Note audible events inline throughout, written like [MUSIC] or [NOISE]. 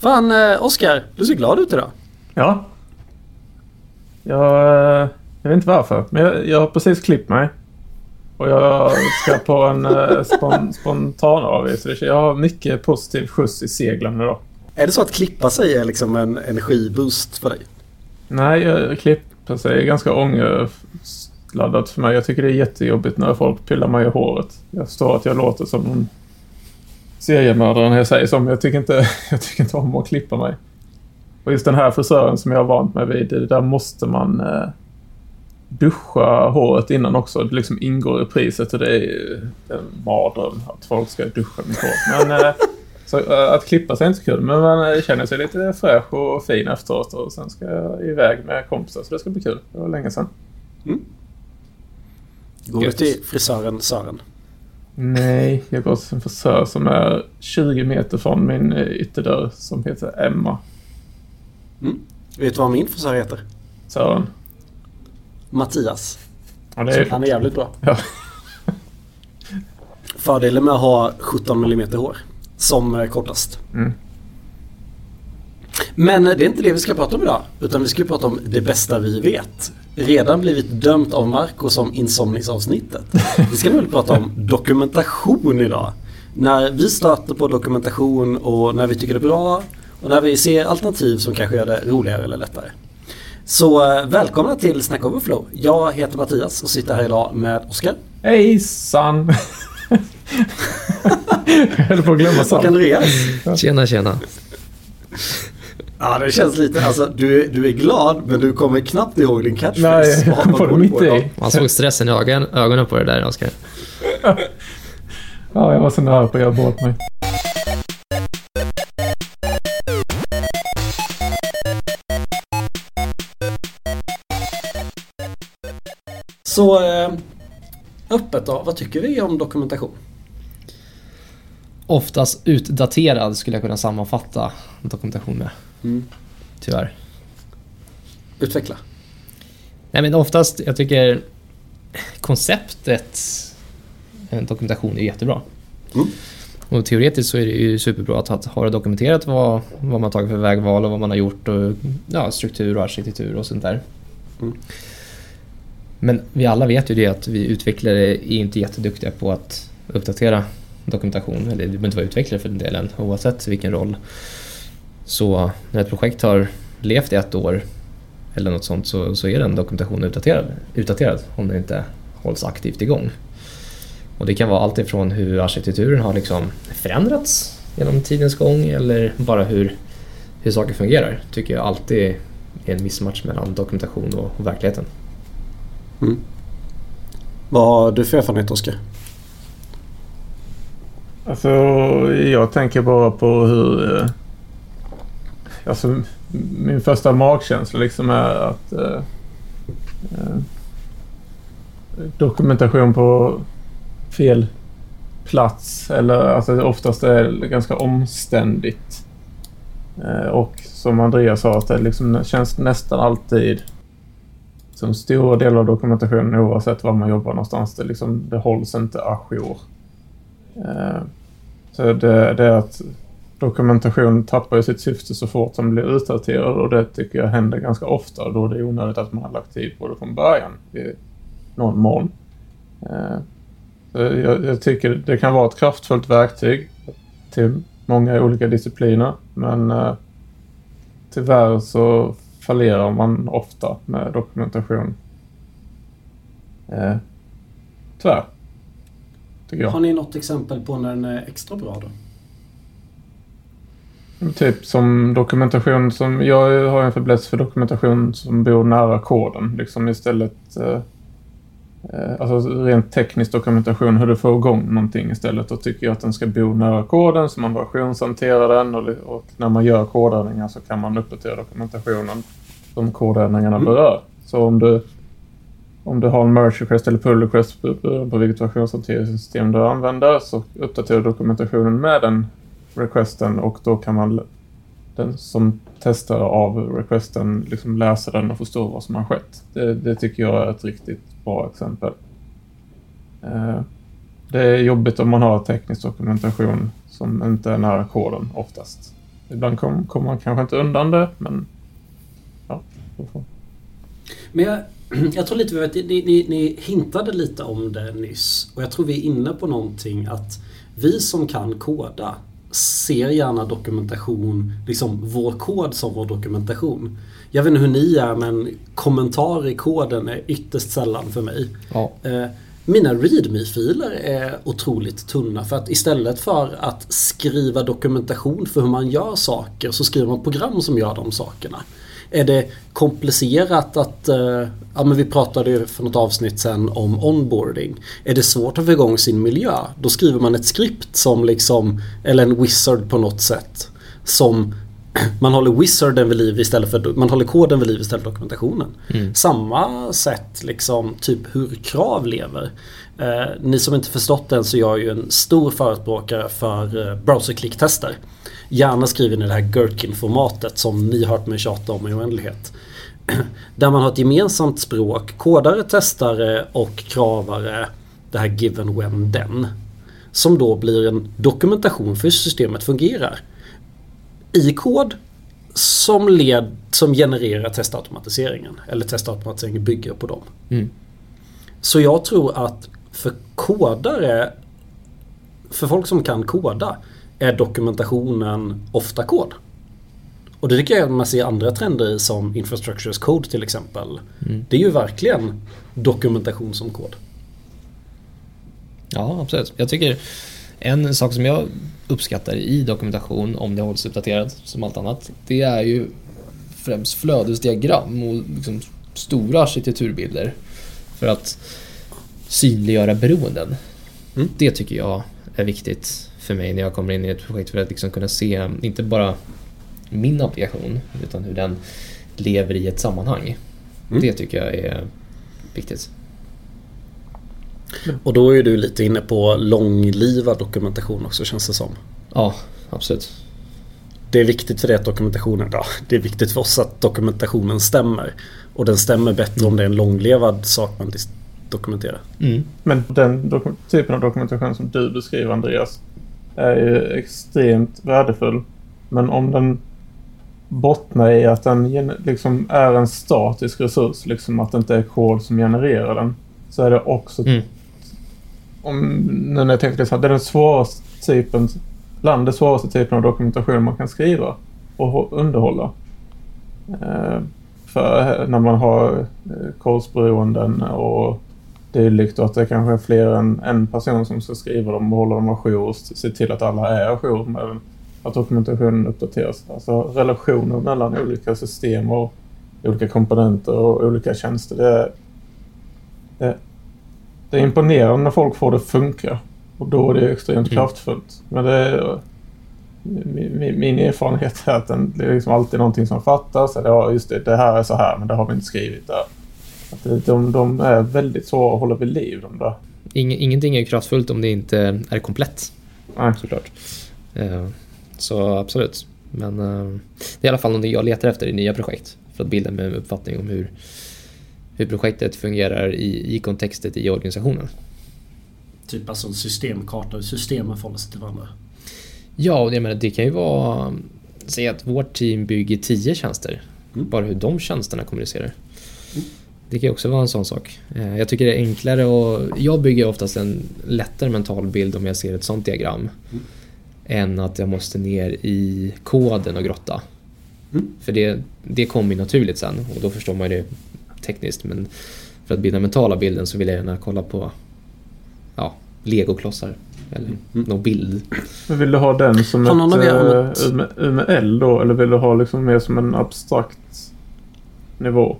Fan, eh, Oskar, du ser glad ut idag. Ja. Jag, eh, jag vet inte varför, men jag, jag har precis klippt mig. Och jag ska på en eh, spon, spontanavvis. Jag har mycket positiv skjuts i seglen idag. Är det så att klippa sig är liksom en energiboost för dig? Nej, jag klippa sig är ganska ångestladdat för mig. Jag tycker det är jättejobbigt när folk pillar mig i håret. Jag förstår att jag låter som en seriemördare när jag säger men jag tycker inte, [LAUGHS] jag tycker inte om att klippa mig. Och just den här frisören som jag har vant mig vid, där måste man eh, duscha håret innan också. Det liksom ingår i priset och det är ju en mardröm att folk ska duscha mitt hår. Men eh, [LAUGHS] så, eh, att klippa sig är inte så kul, men man känner sig lite fräsch och fin efteråt och sen ska jag iväg med kompisar så det ska bli kul. Det var länge sedan. Mm. Går du till frisören Sören? Nej, jag går till en frisör som är 20 meter från min eh, ytterdörr som heter Emma. Mm. Vet du vad min frisör heter? Sören. Mattias. Ja, är... Han är jävligt bra. Ja. [LAUGHS] Fördelen med att ha 17 mm hår som kortast. Mm. Men det är inte det vi ska prata om idag. Utan vi ska prata om det bästa vi vet. Redan blivit dömt av Marco som insomningsavsnittet. Vi ska väl prata om dokumentation idag. När vi stöter på dokumentation och när vi tycker det är bra och när vi ser alternativ som kanske gör det roligare eller lättare. Så eh, välkomna till Snack Overflow. Jag heter Mattias och sitter här idag med Oskar. Hejsan! [LAUGHS] jag höll på att glömma Och Andreas. Tjena, tjena. Ja, det känns lite, alltså du, du är glad men du kommer knappt ihåg din catchphrase. Nej, [LAUGHS] jag var mitt i. Man såg stressen i ögonen, ögonen på det där, Oskar. ja, jag var så nära på att göra bort mig. Så eh, öppet då, vad tycker vi om dokumentation? Oftast utdaterad skulle jag kunna sammanfatta dokumentation med. Mm. Tyvärr. Utveckla. Nej men oftast, jag tycker konceptet dokumentation är jättebra. Mm. Och teoretiskt så är det ju superbra att ha, ha dokumenterat vad, vad man tagit för vägval och vad man har gjort och ja, struktur och arkitektur och sånt där. Mm. Men vi alla vet ju det att vi utvecklare är inte jätteduktiga på att uppdatera dokumentation. Eller vi behöver inte vara utvecklare för den delen oavsett vilken roll. Så när ett projekt har levt i ett år eller något sånt så, så är den dokumentationen utdaterad, utdaterad om den inte hålls aktivt igång. Och det kan vara allt ifrån hur arkitekturen har liksom förändrats genom tidens gång eller bara hur, hur saker fungerar. tycker jag alltid är en missmatch mellan dokumentation och, och verkligheten. Mm. Vad har du för erfarenhet Oskar? Alltså jag tänker bara på hur... Alltså min första magkänsla liksom är att... Eh, eh, dokumentation på fel plats eller alltså oftast är ganska omständigt. Eh, och som Andreas sa att det liksom känns nästan alltid som stora delar av dokumentationen oavsett var man jobbar någonstans. Det, liksom, det hålls inte ajour. Eh, så det, det är att dokumentation tappar ju sitt syfte så fort den blir utdaterad och det tycker jag händer ganska ofta då det är onödigt att man har lagt tid på det från början i någon mån. Eh, jag, jag, tycker det kan vara ett kraftfullt verktyg till många olika discipliner men eh, tyvärr så fallerar man ofta med dokumentation. Eh, tyvärr. Tycker jag. Har ni något exempel på när den är extra bra då? Typ som dokumentation som... Jag har en fäbless för dokumentation som bor nära koden. Liksom istället... Eh, eh, alltså rent teknisk dokumentation, hur du får igång någonting istället. Då tycker jag att den ska bo nära koden så man versionshanterar den och, och när man gör kodändringar så kan man uppdatera dokumentationen som kodändringarna mm. berör. Så om du, om du har en merge request eller pull request på vilket versionshanteringssystem du använder så uppdaterar dokumentationen med den requesten och då kan man den som testar av requesten liksom läsa den och förstå vad som har skett. Det, det tycker jag är ett riktigt bra exempel. Eh, det är jobbigt om man har teknisk dokumentation som inte är nära koden oftast. Ibland kommer kom man kanske inte undan det, men ja. Men jag, [CLEARS THROAT] jag tror lite att ni, ni, ni hintade lite om det nyss. Och jag tror vi är inne på någonting att vi som kan koda ser gärna dokumentation, liksom vår kod som vår dokumentation. Jag vet inte hur ni är men kommentarer i koden är ytterst sällan för mig. Ja. Eh, mina readme-filer är otroligt tunna för att istället för att skriva dokumentation för hur man gör saker så skriver man program som gör de sakerna. Är det komplicerat att, eh, ja men vi pratade ju för något avsnitt sen om onboarding. Är det svårt att få igång sin miljö, då skriver man ett skript som liksom, eller en wizard på något sätt. Som [CLEARS THROAT] man håller wizarden vid liv istället för, man håller koden vid liv istället för dokumentationen. Mm. Samma sätt liksom, typ hur krav lever. Eh, ni som inte förstått den så är jag ju en stor förespråkare för eh, browserklicktester. Gärna skriver ni det här Gherkin-formatet som ni hört mig tjata om i oändlighet. [CLEARS THROAT] Där man har ett gemensamt språk, kodare, testare och kravare. Det här given when then. Som då blir en dokumentation för hur systemet fungerar. I kod som, led, som genererar testautomatiseringen. Eller testautomatiseringen bygger på dem. Mm. Så jag tror att för kodare, för folk som kan koda, är dokumentationen ofta kod. Och det tycker jag man ser andra trender i som Infrastructure as Code till exempel. Mm. Det är ju verkligen dokumentation som kod. Ja, absolut. Jag tycker en sak som jag uppskattar i dokumentation, om det hålls uppdaterat som allt annat, det är ju främst flödesdiagram och liksom stora arkitekturbilder för att synliggöra beroenden. Mm. Det tycker jag är viktigt för mig när jag kommer in i ett projekt för att liksom kunna se inte bara min applikation utan hur den lever i ett sammanhang. Mm. Det tycker jag är viktigt. Och då är du lite inne på långlivad dokumentation också känns det som. Ja, absolut. Det är viktigt för det att dokumentationen, ja, det är viktigt för oss att dokumentationen stämmer. Och den stämmer bättre om det är en långlevad sak man dokumenterar. Mm. Men den typen av dokumentation som du beskriver Andreas är ju extremt värdefull. Men om den bottnar i att den liksom är en statisk resurs, liksom att det inte är kod som genererar den, så är det också Mm. om, nu när jag tänker här, det är den svåraste typen, bland den svåraste typen av dokumentation man kan skriva och hå- underhålla. Eh, för när man har eh, kodesberoenden och dylikt och att det kanske är fler än en person som ska skriva dem och hålla dem ajour och se till att alla är ajour med att dokumentationen uppdateras. Alltså relationer mellan olika system och olika komponenter och olika tjänster. Det är, det, det är imponerande när folk får det att funka. Och då är det extremt Mm. kraftfullt. Men det är, min, min- erfarenhet är att det är liksom alltid någonting som fattas. Eller ja, just det, det här är så här men det har vi inte skrivit där. Att de, de är väldigt svåra att hålla vid liv de där. Ing, ingenting är kraftfullt om det inte är komplett. Nej. såklart. Eh, Så absolut. Men eh, det är i alla fall någonting jag letar efter i nya projekt. För att bilda mig en uppfattning om hur, hur projektet fungerar i, i kontextet i organisationen. Typ alltså en systemkarta, hur systemen förhåller sig till varandra. Ja, och jag menar, det kan ju vara... Säg att vårt team bygger tio tjänster. Mm. Bara hur de tjänsterna kommunicerar. Det kan ju också vara en sån sak. Eh, Jag tycker det är enklare och Jag bygger oftast en lättare mental bild om jag ser ett sånt diagram. Mm. Än att jag måste ner i koden och grotta. Mm. För det, det kommer ju naturligt sen och då förstår man ju det tekniskt. Men för att bilda mentala bilden så vill jag gärna kolla på ja, legoklossar. Eller Mm. någon bild. Men vill du ha den som ett använt- uh, UML då? Eller vill du ha liksom mer som en abstrakt nivå?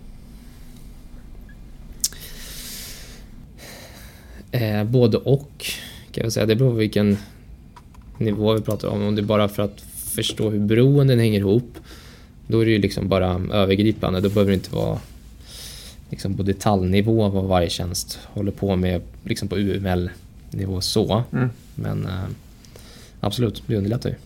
Eh, både och kan jag säga. Det beror på vilken nivå vi pratar om. Om det är bara för att förstå hur beroenden hänger ihop. Då är det ju liksom bara övergripande. Då behöver det inte vara liksom på detaljnivå vad varje tjänst håller på med liksom på UML-nivå så. Mm. Men eh, absolut, det underlättar ju.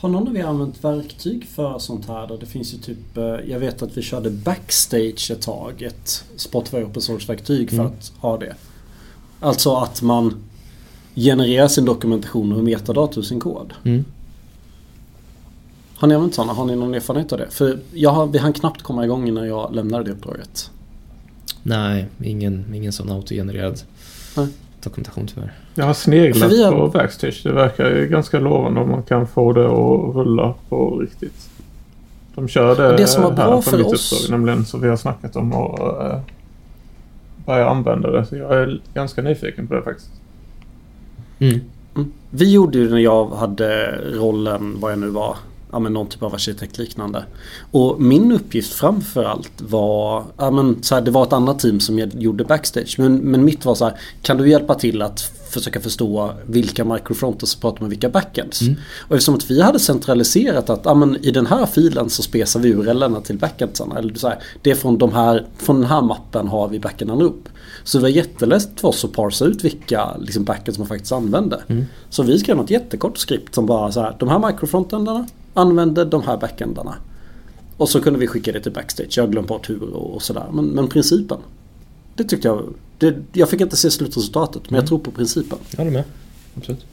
Har någon av er använt verktyg för sånt här? Där det finns ju typ, eh, jag vet att vi körde Backstage ett tag, ett Spotify Open Source-verktyg för Mm. att ha det. Alltså att man genererar sin dokumentation och metadata ur sin kod. Mm. Har ni använt sådana? Har ni någon erfarenhet av det? För jag har, vi hann knappt komma igång innan jag lämnade det uppdraget. Nej, ingen, ingen sån autogenererad Nej. Dokumentation tyvärr. Jag har sneglat har- på Backstage. Det verkar ju ganska lovande om man kan få det att rulla på riktigt. De kör det, Det som var bra här på för mitt oss- uppdrag, nämligen så vi har snackat om att äh, börja använda det. Så jag är ganska nyfiken på det faktiskt. Mm. Mm. Vi gjorde ju när jag hade rollen, vad jag nu var, ja, men någon typ av arkitektliknande. Och min uppgift framför allt var, ja, men, så här, det var ett annat team som jag gjorde backstage. Men, men mitt var så här, kan du hjälpa till att försöka förstå vilka microfronters pratar med vilka backends? Mm. Och eftersom att vi hade centraliserat att ja, men, i den här filen så spesar vi urlen till backendsarna. Eller så här, det är från, de här, från den här mappen har vi backendarna upp. Så det var jättelätt för oss att parsa ut vilka liksom, backends man faktiskt använde. Mm. Så vi skrev något jättekort skript som bara så här, de här microfrontendarna använder de här backendarna. Och så kunde vi skicka det till backstage. Jag har glömt bort hur och, sådär. Men, men principen. Det tyckte jag. Det, jag fick inte se slutresultatet men jag tror på principen. Jag håller med. Absolut.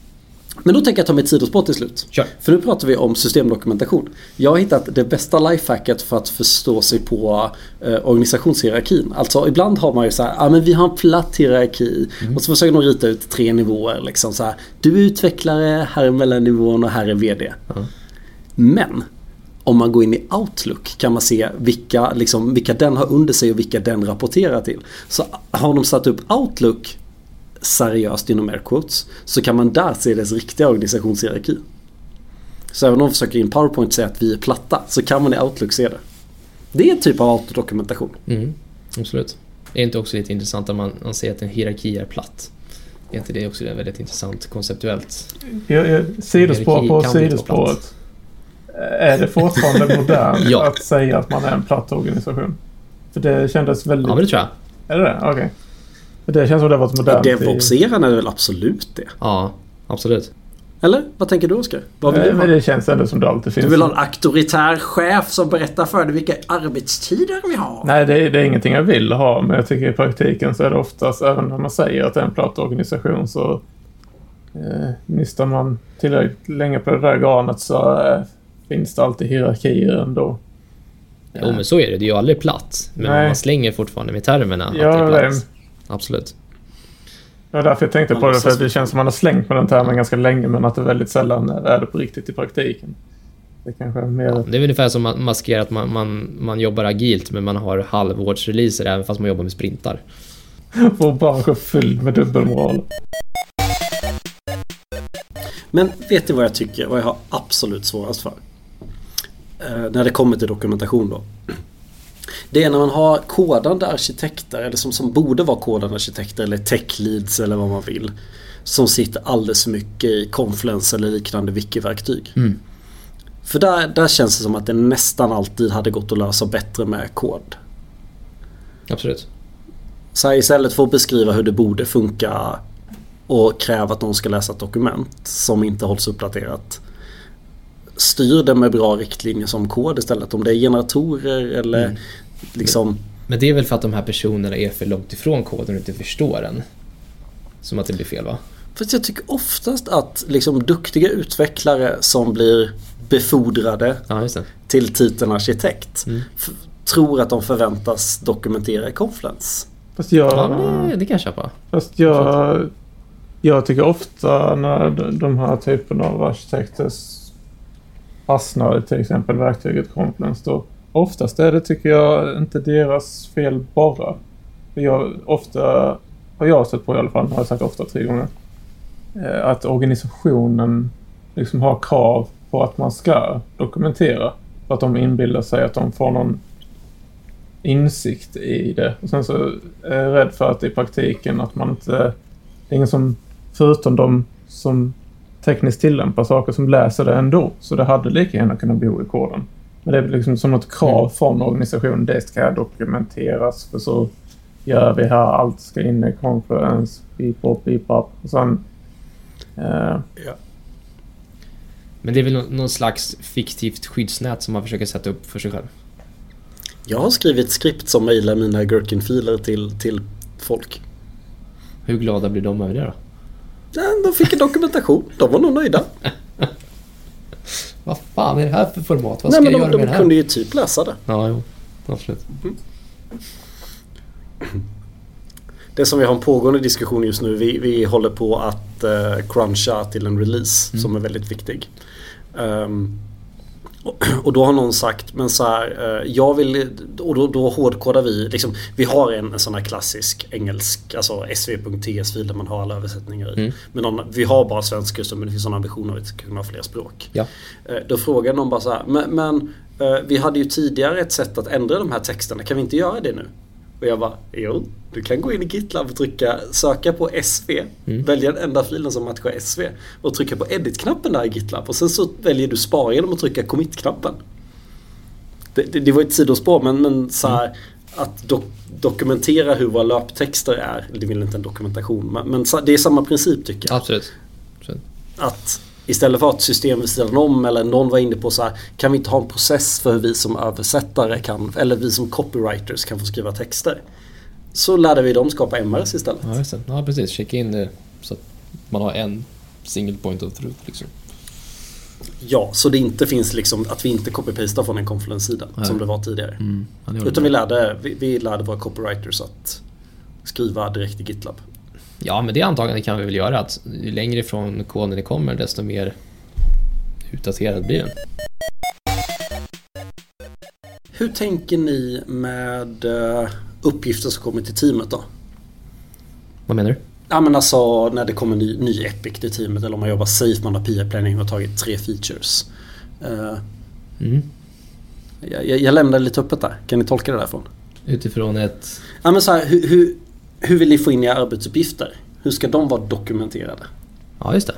Men då tänker jag ta mitt sidospår till slut. Kör. För nu pratar vi om systemdokumentation. Jag har hittat det bästa lifehacket för att förstå sig på eh, organisationshierarkin. Alltså ibland har man ju så här, ja men vi har en platt hierarki. Och så försöker de rita ut tre nivåer liksom så här. Du är utvecklare, här är mellannivån och här är VD. Ja. Men om man går in i Outlook kan man se vilka, liksom, vilka den har under sig och vilka den rapporterar till. Så har de satt upp Outlook seriöst inom air quotes så kan man där se dess riktiga organisationshierarki. Så även om de försöker in PowerPoint säga att vi är platta så kan man i Outlook se det. Det är en typ av autodokumentation. Mm. Absolut. Är inte också lite intressant om man, man säger att en hierarki är platt? Är inte det också väldigt intressant konceptuellt? Jag, jag, sidospår Hierarki på kan inte vara sidospåret. Är det fortfarande [LAUGHS] modernt Ja. att säga att man är en platt organisation? För det kändes väldigt... Ja, det tror jag. Är det det? Okej. För det känns som det har varit modernt. i- DevOps-eran är det väl absolut det? Ja, absolut. Eller? Vad tänker du Oskar? Vad vill Nej, du men ha? det känns ändå som det alltid finns. Du vill ha en auktoritär chef som berättar för dig vilka arbetstider vi har? Nej, det är, det är ingenting jag vill ha, men jag tycker i praktiken så är det oftast, även när man säger att det är en platt organisation, så eh, nystar man tillräckligt länge på det där garnet så eh, finns det alltid hierarkier ändå. Jo, men så är det. Det är ju aldrig platt. Men Nej. man slänger fortfarande med termerna att Ja, det är det- platt. Absolut. Det var därför jag tänkte Ja, på det, för det känns som man har slängt med den termen ganska länge, men att det väldigt sällan är det på riktigt i praktiken. Det kanske är mer... Ja, det är ungefär som att maskera att man, man, man jobbar agilt men man har halvårsreleaser även fast man jobbar med sprintar. [LAUGHS] Vår bransch är fylld med dubbelmoral. Men vet ni vad jag tycker? Vad jag har absolut svårast för? Eh, när det kommer till dokumentation då. Det är när man har kodande arkitekter, eller som, som borde vara kodande arkitekter, eller tech leads eller vad man vill. Som sitter alldeles för mycket i Confluence eller liknande wiki-verktyg. Mm. För där, där känns det som att det nästan alltid hade gått att lösa bättre med kod. Absolut. Så här, istället för att beskriva hur det borde funka och kräva att någon ska läsa ett dokument som inte hålls uppdaterat. Styr det med bra riktlinjer som kod istället. Om det är generatorer eller Mm. liksom Men det är väl för att de här personerna är för långt ifrån koden och inte förstår den. Som att det blir fel va? För att jag tycker oftast att liksom duktiga utvecklare som blir befordrade Ja, just det. till titeln arkitekt Mm. f- tror att de förväntas dokumentera i Confluence. Fast jag... Ja, det, det kan jag köpa. Fast jag, jag tycker ofta när de här typen av arkitekter fastnar i till exempel verktyget Confluence då. Oftast är det, tycker jag, inte deras fel bara. Jag, ofta har jag sett på i alla fall, har jag sagt ofta tre gånger, eh, att organisationen liksom har krav på att man ska dokumentera. För att de inbillar sig att de får någon insikt i det. Och sen så är jag rädd för att i praktiken att man inte... Det är ingen som, förutom de som tekniskt tillämpar saker, som läser det ändå. Så det hade lika gärna kunnat bo i koden. Men det är liksom som något krav Mm. från organisationen. Det ska dokumenteras för så gör vi här. Allt ska in i Confluence. Beep up, beep up. Och sen... Eh, Men det är väl nå- någon slags fiktivt skyddsnät som man försöker sätta upp för sig själv. Jag har skrivit skript som mejlar mina Gherkin-filer till, till folk. Hur glada blir de över det då? Ja, de fick en dokumentation. De var nog nöjda. Vad Fan, är det här för format? Vad Nej ska men jag de, göra med de det här? kunde ju typ läsa det. Ja, jo. Absolut. Det som vi har en pågående diskussion just nu, vi, vi håller på att uh, cruncha till en release Mm. som är väldigt viktig. Ehm, och, då har någon sagt, men så här, eh, jag vill, och då, då hårdkodar vi, liksom, vi har en, en sån här klassisk engelsk, alltså sv.ts-fil där man har alla översättningar i. Mm. Men någon, vi har bara svenska just men det finns sådana ambitioner att vi ska kunna ha fler språk. Ja. Eh, Då frågar någon bara så här, men, men eh, vi hade ju tidigare ett sätt att ändra de här texterna, kan vi inte göra det nu? Och jag bara, jo, du kan gå in i GitLab och trycka söka på SV, Mm. välja den enda filen som matchar SV och trycka på edit-knappen där i GitLab och sen så väljer du spara genom att trycka commit-knappen. Det, det, det var ett sidospår men, men så här, att dok dokumentera hur våra löptexter är, det vill inte en dokumentation, men, men så- det är samma princip tycker jag Absolut. Absolut. att istället för att system vid sidan om eller någon var inne på så här kan vi inte ha en process för hur vi som översättare kan eller vi som copywriters kan få skriva texter. Så lärde vi dem skapa MRs istället. Ja. Ja, precis. Checka in det så att man har en single point of truth. Liksom. Ja, så det inte finns liksom att vi inte copy-pastar från en Confluence-sida som det var tidigare. Mm. Utan vi lärde, vi, vi lärde våra copywriters att skriva direkt i GitLab. Ja, men det antagandet kan vi väl göra att ju längre ifrån koden det kommer desto mer utdaterad blir den. Hur tänker ni med eh, uppgifter som kommer till teamet då? Vad menar du? Ja men alltså när det kommer ny, ny Epic till teamet eller om man jobbar safe, man har PI-planning och tagit tre features. Eh, Mm. jag, jag, lämnar lite öppet där. Kan ni tolka det därifrån? Utifrån ett... Ja men så här, hur, hur, hur vill ni få in era arbetsuppgifter? Hur ska de vara dokumenterade? Ja, just det.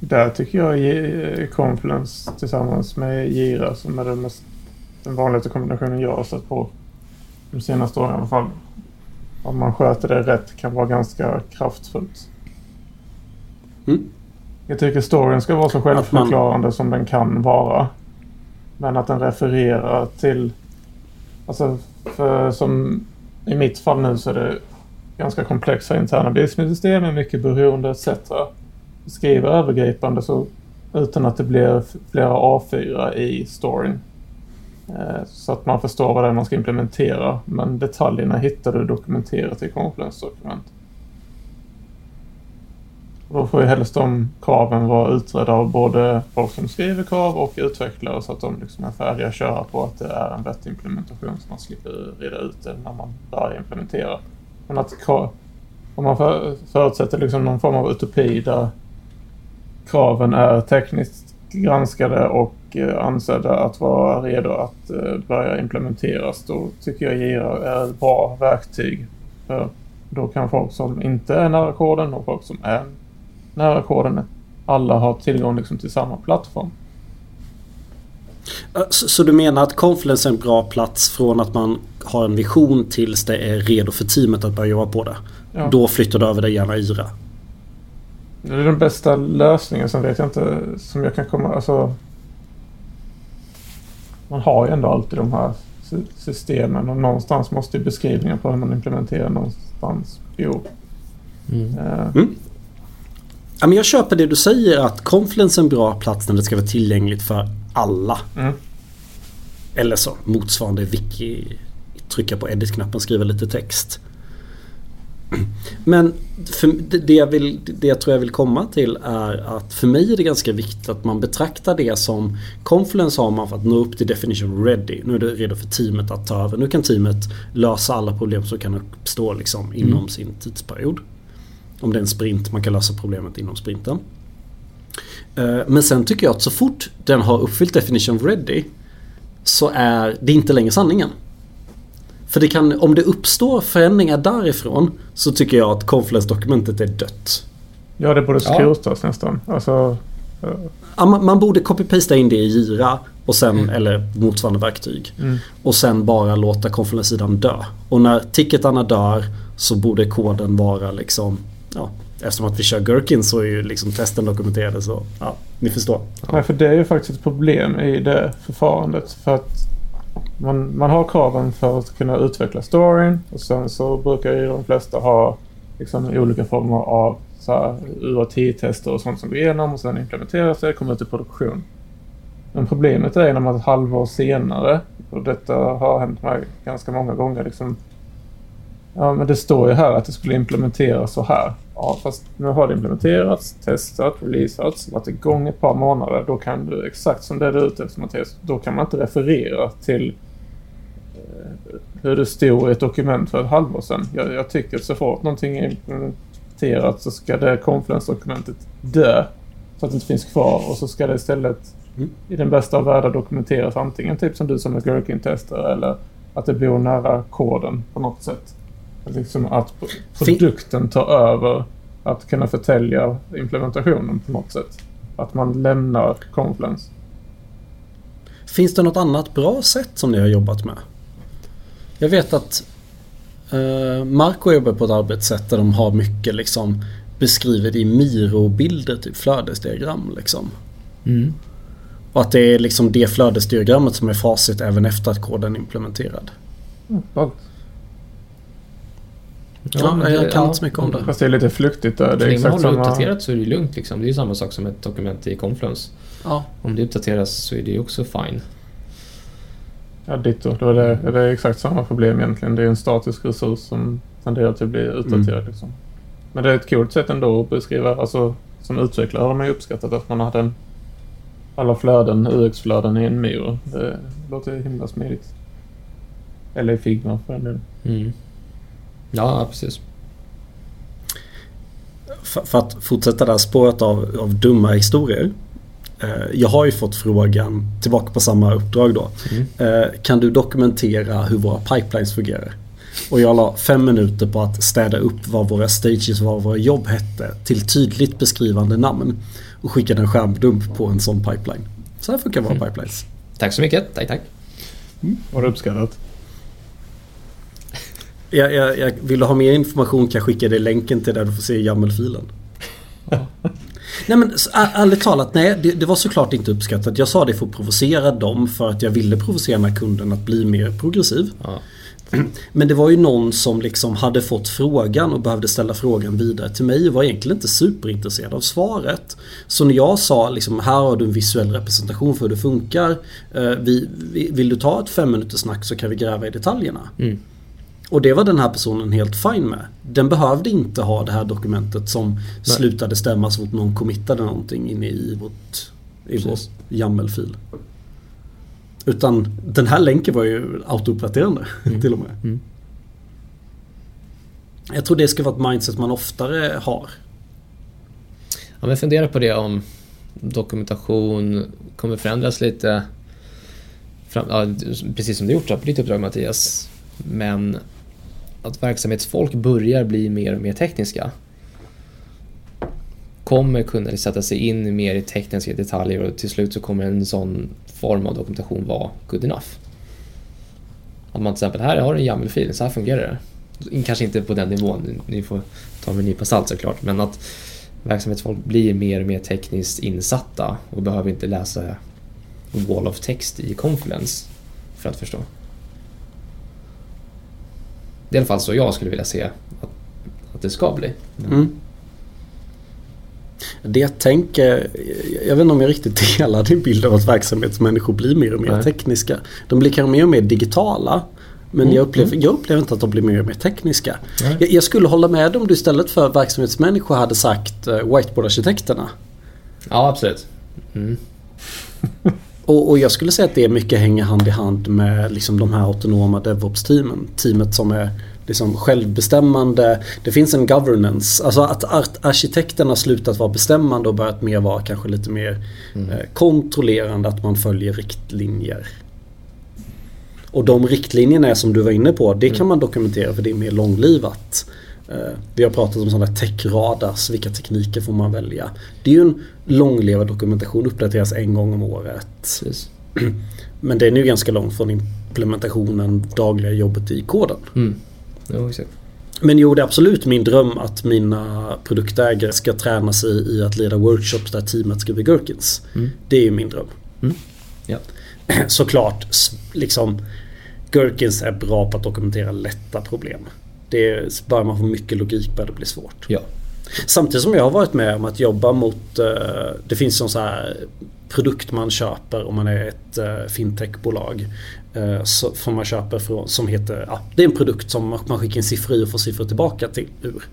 Där tycker jag Confluence tillsammans med Gira som är den, mest, den vanligaste kombinationen jag har stött på de senaste åren i alla fall. Om man sköter det rätt kan vara ganska kraftfullt. Mm. Jag tycker storyn ska vara så Att man- självförklarande som den kan vara. Men att den refererar till... Alltså, för som i mitt fall nu så är det ganska komplexa interna business-system med mycket beroende etc. Skriver övergripande så utan att det blir flera A4 i storyn. Eh, så att man förstår vad det är man ska implementera. Men detaljerna hittar du dokumenterat i Confluence-dokument. Då får ju helst de kraven vara utredda av både folk som skriver krav och utvecklare så att de liksom är färdiga att köra på att det är en vettig implementation så man slipper reda ut det när man börjar implementera. Men att krav, om man för, förutsätter liksom någon form av utopi där kraven är tekniskt granskade och eh, ansedda att vara redo att eh, börja implementeras då tycker jag Gira är ett bra verktyg. För då kan folk som inte är nära koden och folk som är nära koden alla ha tillgång liksom till samma plattform. Så, så du menar att Confluence är en bra plats från att man har en vision tills det är redo för teamet att börja jobba på det? Ja. Då flyttar du över det gärna IRA. Det är den bästa lösningen. Sen vet jag inte som jag kan komma... Alltså, man har ju ändå alltid de här sy- systemen och någonstans måste ju beskrivningen på hur man implementerar någonstans bo. Mm. Eh, Ja, men jag köper det du säger att Confluence är en bra plats när det ska vara tillgängligt för alla. Mm. Eller så motsvarande wiki. Trycka på edit-knappen, skriva lite text. Men det, jag vill, det jag tror jag vill komma till är att för mig är det ganska viktigt att man betraktar det som Confluence har man för att nå upp till definition ready. Nu är det redo för teamet att ta över. Nu kan teamet lösa alla problem som kan uppstå liksom inom sin tidsperiod. Om det är en sprint, man kan lösa problemet inom sprinten. Eh, Men sen tycker jag att så fort den har uppfyllt definition ready så är det inte längre sanningen. För det kan, om det uppstår förändringar därifrån så tycker jag att Confluence-dokumentet är dött. ja, det borde Ja. skrotas nästan. Alltså, eh, Ja, man, man borde copy-pasta in det i Jira och sen, eller motsvarande verktyg. mm. Och sen bara låta Confluence-sidan dö. Och när ticketarna dör så borde koden vara liksom, ja, eftersom att vi kör Gherkin så är ju liksom testen dokumenterade så, ja, ni förstår. Nej, för det är ju faktiskt ett problem i det förfarandet. För att man, man har kraven för att kunna utveckla storyn och sen så brukar ju de flesta ha liksom olika former av UAT-tester och sånt som går igenom och sen implementeras det, kommer ut i produktion. Men problemet är när man ett halvår senare, och detta har hänt mig ganska många gånger, liksom, ja men det står ju här att det skulle implementeras så här. Ja, fast nu har det implementerats, testat, releasats, varit igång ett par månader. Då kan du, exakt som det är ute efter Mattias, då kan man inte referera till eh, hur det stod i ett dokument för ett halvår sedan. Jag, jag tycker att så fort någonting är implementerat så ska det Confluence-dokumentet dö. Så att det inte finns kvar och så ska det istället mm. i den bästa av världar dokumenteras antingen typ som du som en Gherkin-tester eller att det bor nära koden på något sätt. Liksom att produkten tar över att kunna förtälja implementationen på något sätt. Att man lämnar Confluence. Finns det något annat bra sätt som ni har jobbat med? Jag vet att uh, Marco jobbar på ett arbetssätt där de har mycket liksom beskrivet i Miro-bilder, typ flödesdiagram liksom. Mm. Och att det är liksom det flödesdiagrammet som är facit även efter att koden är implementerad. Mm, Ja, ja, jag kan inte så mycket om det. Fast det är lite flyktigt där. Det är exakt samma... uppdaterat så är det lugnt liksom. Det är ju samma sak som ett dokument i Confluence. Ja. Om det uppdateras så är det också fine. Ja, ditto. Det, det, det är exakt samma problem egentligen. Det är en statisk resurs som tenderar till att bli utdaterad. Mm. Liksom. Men det är ett coolt sätt ändå att beskriva. Alltså, som utvecklare har man ju uppskattat att man hade en, alla flöden, UX-flöden i en Miro. Det låter himla smidigt. Eller i Figma för den delen. Mm. Ja, precis. För, för, att fortsätta det här spåret av, av dumma historier. Eh, jag har ju fått frågan, tillbaka på samma uppdrag då. Mm. Eh, kan du dokumentera hur våra pipelines fungerar? Och jag la fem minuter på att städa upp vad våra stages och vad våra jobb hette till tydligt beskrivande namn. Och skickade en skärmdump på en sån pipeline. Så här funkar våra mm. pipelines. Tack så mycket. Tack, tack. Mm. Var det uppskattat? Jag, jag, jag, vill du ha mer information kan jag skicka dig länken till där du får se YAML-filen. [LAUGHS] nej men ärligt talat, nej det, det, var såklart inte uppskattat. Jag sa det för att provocera dem för att jag ville provocera den här kunden att bli mer progressiv. Ja. [CLEARS THROAT] Men det var ju någon som liksom hade fått frågan och behövde ställa frågan vidare till mig och var egentligen inte superintresserad av svaret. Så när jag sa liksom här har du en visuell representation för hur det funkar. Eh, vi, vill du ta ett fem minuters snack så kan vi gräva i detaljerna. Mm. Och det var den här personen helt fin med. Den behövde inte ha det här dokumentet som Nej. slutade stämma så fort någon committade någonting inne i vårt, i vår YAML-fil. Utan den här länken var ju autouppdaterande mm. till och med. Mm. Jag tror det ska vara ett mindset man oftare har. Ja, men fundera på det om dokumentation kommer förändras lite. Fram, ja, precis som du gjort på ditt uppdrag Mattias. Men att verksamhetsfolk börjar bli mer och mer tekniska kommer kunna sätta sig in mer i tekniska detaljer och till slut så kommer en sån form av dokumentation vara good enough. Om man till exempel, här har du en YAML-fil, så här fungerar det. Kanske inte på den nivån, ni får ta med en nypa salt såklart, men att verksamhetsfolk blir mer och mer tekniskt insatta och behöver inte läsa wall of text i Confluence för att förstå. Det är i alla fall så jag skulle vilja se att, att det ska bli. Mm. Det tänker, jag vet inte om jag riktigt delar din bild av att verksamhetsmänniskor blir mer och mer Nej. tekniska. De blir kanske mer och mer digitala. Men mm. jag, upplever, mm. jag upplever inte att de blir mer och mer tekniska. Jag, jag, skulle hålla med om du istället för verksamhetsmänniskor hade sagt uh, whiteboardarkitekterna. Ja, absolut. Mm. [LAUGHS] Och, och, jag skulle säga att det är mycket hänger hand i hand med liksom de här autonoma DevOps-teamen. Teamet som är liksom självbestämmande. Det finns en governance. Alltså att arkitekterna slutat vara bestämmande och börjat mer vara kanske lite mer mm. eh, kontrollerande. Att man följer riktlinjer. Och de riktlinjerna är som du var inne på. Det kan mm. man dokumentera för det är mer långlivat. Eh, vi har pratat om sådana tech-radars, vilka tekniker får man välja? Det är ju en långlevad dokumentation, uppdateras en gång om året. Precis. [CLEARS THROAT] Men det är nu ganska långt från implementationen, dagliga jobbet i koden. Mm. Jo, exakt. Men jo, det är absolut min dröm att mina produktägare ska träna sig i att leda workshops där teamet ska bli Gherkins. Mm. Det är ju min dröm. Mm. Ja. [CLEARS THROAT] Såklart, liksom Gherkins är bra på att dokumentera lätta problem. Det är, bara man får mycket logik börjar det bli svårt. Ja, Samtidigt som jag har varit med om att jobba mot, eh, det finns en så här produkt man köper om man är ett eh, fintechbolag. Eh, som man köper från, som heter, ja, det är en produkt som man skickar in siffror i och får siffror tillbaka till ur.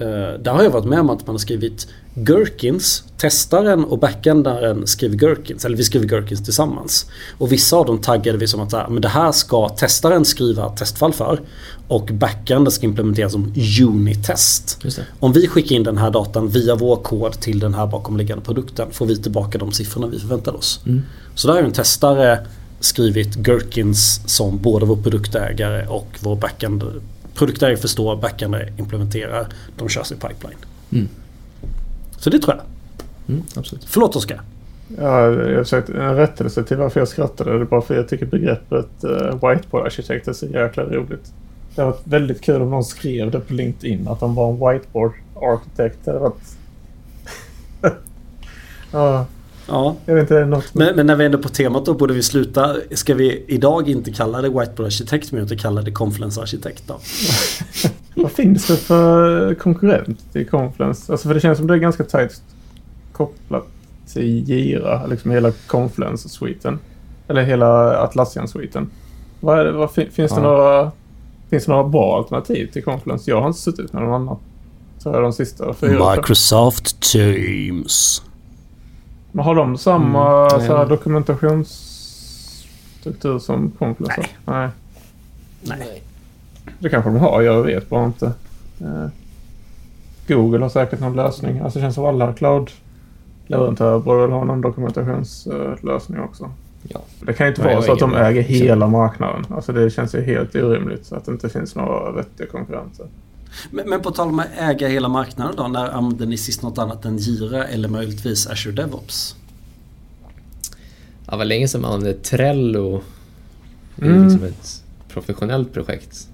Uh, där har jag varit med om att man har skrivit Gherkins, testaren och backendaren skriver Gherkins, eller vi skriver Gherkins tillsammans. Och vissa av dem taggade vi som att men det här ska testaren skriva testfall för och backenden ska implementeras som unitest. Om vi skickar in den här datan via vår kod till den här bakomliggande produkten får vi tillbaka de siffrorna vi förväntar oss. Mm. Så där har en testare skrivit Gherkins som både vår produktägare och vår backend produktägare förstår, backande implementerar, de körs i pipeline. Mm. Så det tror jag. Mm, absolut. Förlåt Oskar. Ja, jag försökte en rättelse till varför jag skrattade. Det är bara för att jag tycker begreppet uh, whiteboard-arkitekt är så jäkla roligt. Det hade varit väldigt kul om någon skrev det på LinkedIn att de var en whiteboard-arkitekt. Det hade [LAUGHS] varit... ja, Ja. Jag vet inte, något... men, men, när vi är ändå på temat då borde vi sluta. Ska vi idag inte kalla det Whiteboard-arkitekt men inte kalla det Confluence-arkitekt då? [LAUGHS] Vad finns det för konkurrent till Confluence? Alltså för det känns som det är ganska tajt kopplat till Gira, liksom hela Confluence-sviten. Eller hela Atlassian-sviten. Vad är det, vad, finns, ja. det några, finns det några bra alternativ till Confluence? Jag har inte suttit med någon annan. Så är de sista fyra. Microsoft Teams. Men har de samma mm, så här, dokumentationsstruktur som Confluence? Nej. nej. Nej. Det kanske de har, jag vet bara inte. Eh, Google har säkert någon lösning. Alltså det känns som alla cloud-leverantörer borde väl ha någon dokumentationslösning också. Ja. Det kan ju inte vara så att de äger hela marknaden. Alltså det känns ju helt orimligt så att det inte finns några vettiga konkurrenter. Men, men på tal om att äga hela marknaden då. När använder ni sist något annat än Jira eller möjligtvis Azure DevOps? Ja, det var länge sedan man använde Trello. Det är mm. liksom ett professionellt projekt.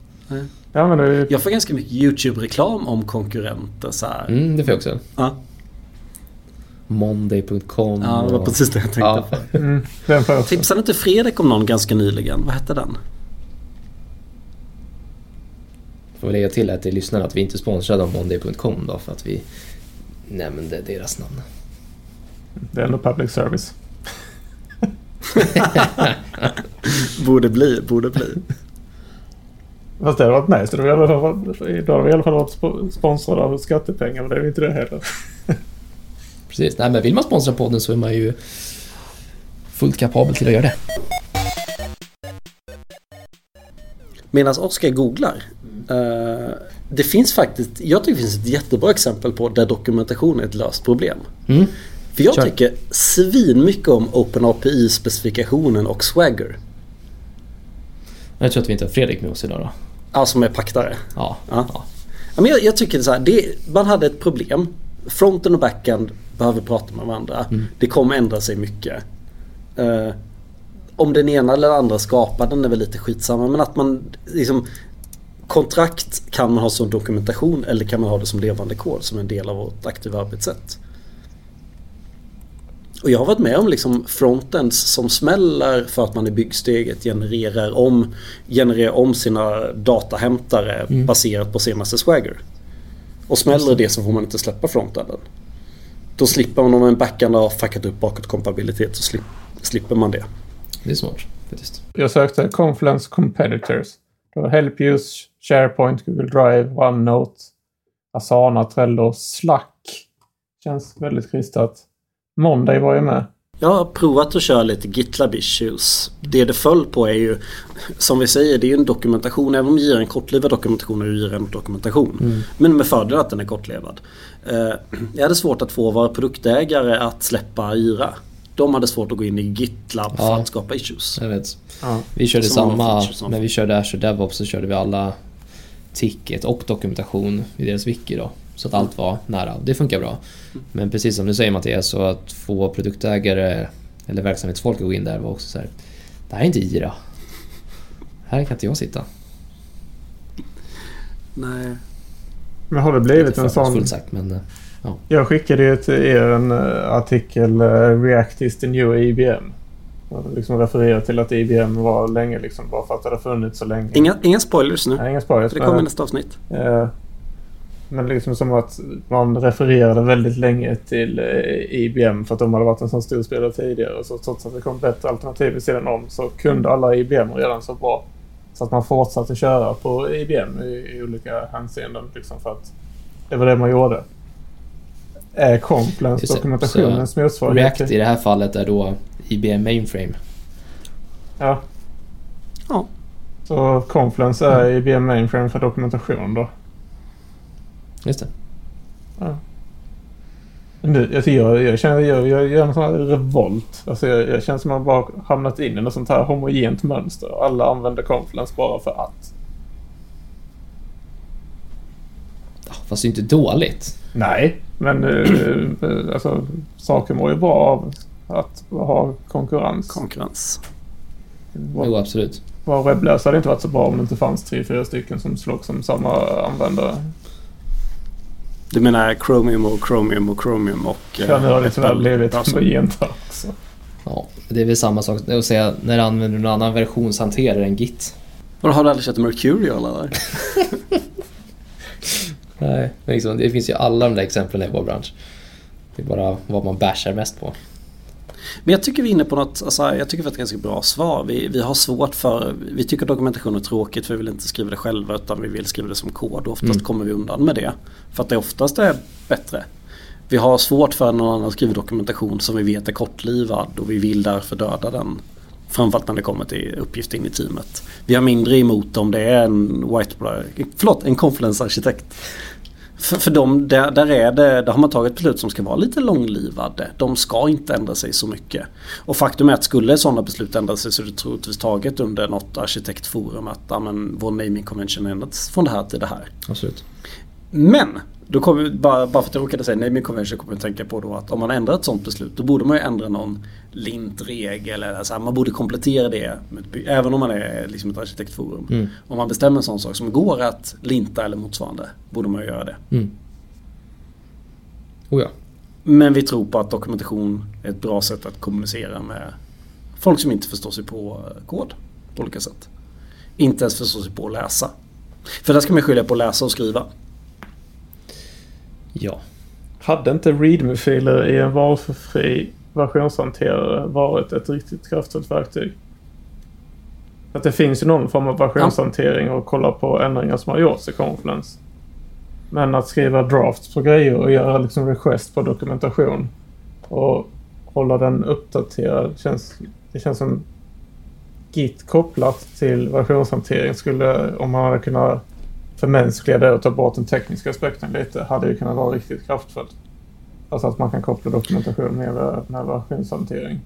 Ja, men det... Jag får ganska mycket YouTube-reklam om konkurrenter så här. Mm, det får jag också. Ja. Monday.com. Ja, det var precis det jag tänkte ja. på. Mm, Tipsade inte Fredrik om någon ganska nyligen? Vad hette den? Får lägga till att till lyssnarna att vi inte är sponsrade av Monday.com då för att vi nämnde deras namn. Det är ändå public service. [LAUGHS] borde bli, borde bli. Fast det hade varit nice. Då hade vi i alla fall varit sponsrade av skattepengar men det är vi inte det heller. [LAUGHS] Precis. Nej, men vill man sponsra podden så är man ju fullt kapabel till att göra det. Medan Oskar googlar. Uh, det finns faktiskt, jag tycker det finns ett jättebra exempel på där dokumentation är ett löst problem. Mm. För jag Kör. tycker svin mycket om OpenAPI-specifikationen och Swagger. Jag tror att vi inte har Fredrik med oss idag då. Ja, som är paktare. Ja. ja. ja. men jag, jag tycker så här, det, man hade ett problem. Fronten och backend behöver prata med varandra. Mm. Det kommer ändra sig mycket. Uh, om den ena eller andra skapar den är väl lite skitsamma men att man liksom Kontrakt kan man ha som dokumentation eller kan man ha det som levande kod som en del av vårt aktiva arbetssätt. Och jag har varit med om liksom frontends som smäller för att man i byggsteget genererar om, genererar om sina datahämtare mm. baserat på senaste swagger. Och smäller det så får man inte släppa frontenden. Då slipper man om en backend har fuckat upp bakåtkompatibilitet så slipper man det. Det är smart faktiskt. Jag sökte Confluence Competitors. Det var Helpuse, SharePoint, Google Drive, OneNote, Asana, Trello, Slack. Känns väldigt kristat. Monday var ju med. Jag har provat att köra lite GitLab issues. Det det föll på är ju som vi säger det är ju en dokumentation. Även om vi ger en kortlivad dokumentation är det en dokumentation. Mm. Men med fördel att den är kortlevad. Eh, jag hade svårt att få våra produktägare att släppa Yra. De hade svårt att gå in i GitLab ja, för att skapa issues. Jag vet. Ja. Vi körde Som samma, när vi körde Azure DevOps så körde vi alla ticket och dokumentation i deras wiki då. Så att allt var nära. Det funkar bra. Men precis som du säger Mattias, så att få produktägare eller verksamhetsfolk att gå in där var också så här. Det här är inte IRA. Här kan inte jag sitta. Nej. Men har det blivit en sån... Sagt, men, ja. Jag skickade ju till er en eh, artikel uh, React is the new IBM. Liksom refererar till att IBM var länge liksom bara för att det hade funnits så länge. Inga, inga spoilers nu. Nej, inga spoilers. För det kommer i nästa avsnitt. Uh, Men liksom som att man refererade väldigt länge till eh, IBM för att de hade varit en sån stor spelare tidigare. Så trots att det kom bättre alternativ vid sidan om så kunde alla IBM redan så bra. Så att man fortsatte köra på IBM i, i olika hänseenden. Liksom för att det var det man gjorde. Är det. dokumentationens motsvarighet? React i det här fallet är då IBM Mainframe. Ja. Ja. Så Confluence är IBM Mainframe för dokumentation då? Just det. Ja. Nu, alltså jag, jag känner jag, jag gör en sån här revolt. Alltså jag, jag känner som att man bara hamnat in i något sånt här homogent mönster. Alla använder Confluence bara för att. Ja, Fast det är inte dåligt. Nej, men eh, eh, alltså, saker mår ju bra av att ha konkurrens. Konkurrens. Var, Jo, absolut. var webbläsare hade inte varit så bra om det inte fanns tre, fyra stycken som slogs som samma användare. Du menar Chromium och Chromium och Chromium och... Ja, nu har det tyvärr blivit här också. Ja, det är väl samma sak att säga när du använder någon annan versionshanterare än Git. Har du aldrig kört Mercurial eller? [LAUGHS] Nej, liksom, det finns ju alla de där exemplen i vår bransch. Det är bara vad man bashar mest på. Men jag tycker vi är inne på något, alltså, jag tycker vi har ett ganska bra svar. Vi, vi har svårt för, vi tycker dokumentation är tråkigt för vi vill inte skriva det själva utan vi vill skriva det som kod. Och oftast Mm. kommer vi undan med det. För att det oftast är bättre. Vi har svårt för att någon annan skriver dokumentation som vi vet är kortlivad och vi vill därför döda den. Framförallt när det kommer till uppgift in i teamet. Vi har mindre emot om det är en whiteboard, förlåt, en confluence-arkitekt. För, för dem, där, där, är det, där har man tagit beslut som ska vara lite långlivade. De ska inte ändra sig så mycket. Och faktum är att skulle sådana beslut ändra sig så är det troligtvis taget under något arkitektforum att ja, men, vår naming convention ändrats från det här till det här. Absolut. Men, då kommer, bara, bara för att jag råkade säga naming convention kommer jag att tänka på då att om man ändrar ett sådant beslut då borde man ju ändra någon lintregel eller så här, man borde komplettera det. med Även om man är liksom ett arkitektforum. Mm. Om man bestämmer en sån sak som går att linta eller motsvarande borde man ju göra det. Mm. Oh ja. Men vi tror på att dokumentation är ett bra sätt att kommunicera med folk som inte förstår sig på eh, kod på olika sätt. Inte ens förstår sig på att läsa. För där ska man skilja på läsa och skriva. Ja. Hade inte readme-filer i en valfri versionshanterare varit ett riktigt kraftfullt verktyg? Att det finns ju någon form av versionshantering och kolla på ändringar som har gjorts i Confluence. Men att skriva drafts på grejer och göra liksom request på dokumentation och hålla den uppdaterad känns, det känns som Git kopplat till versionshantering skulle, om man hade kunnat förmänskliga det och ta bort den tekniska aspekten lite, hade ju kunnat vara riktigt kraftfullt. Alltså att man kan koppla dokumentation med, med versionshantering.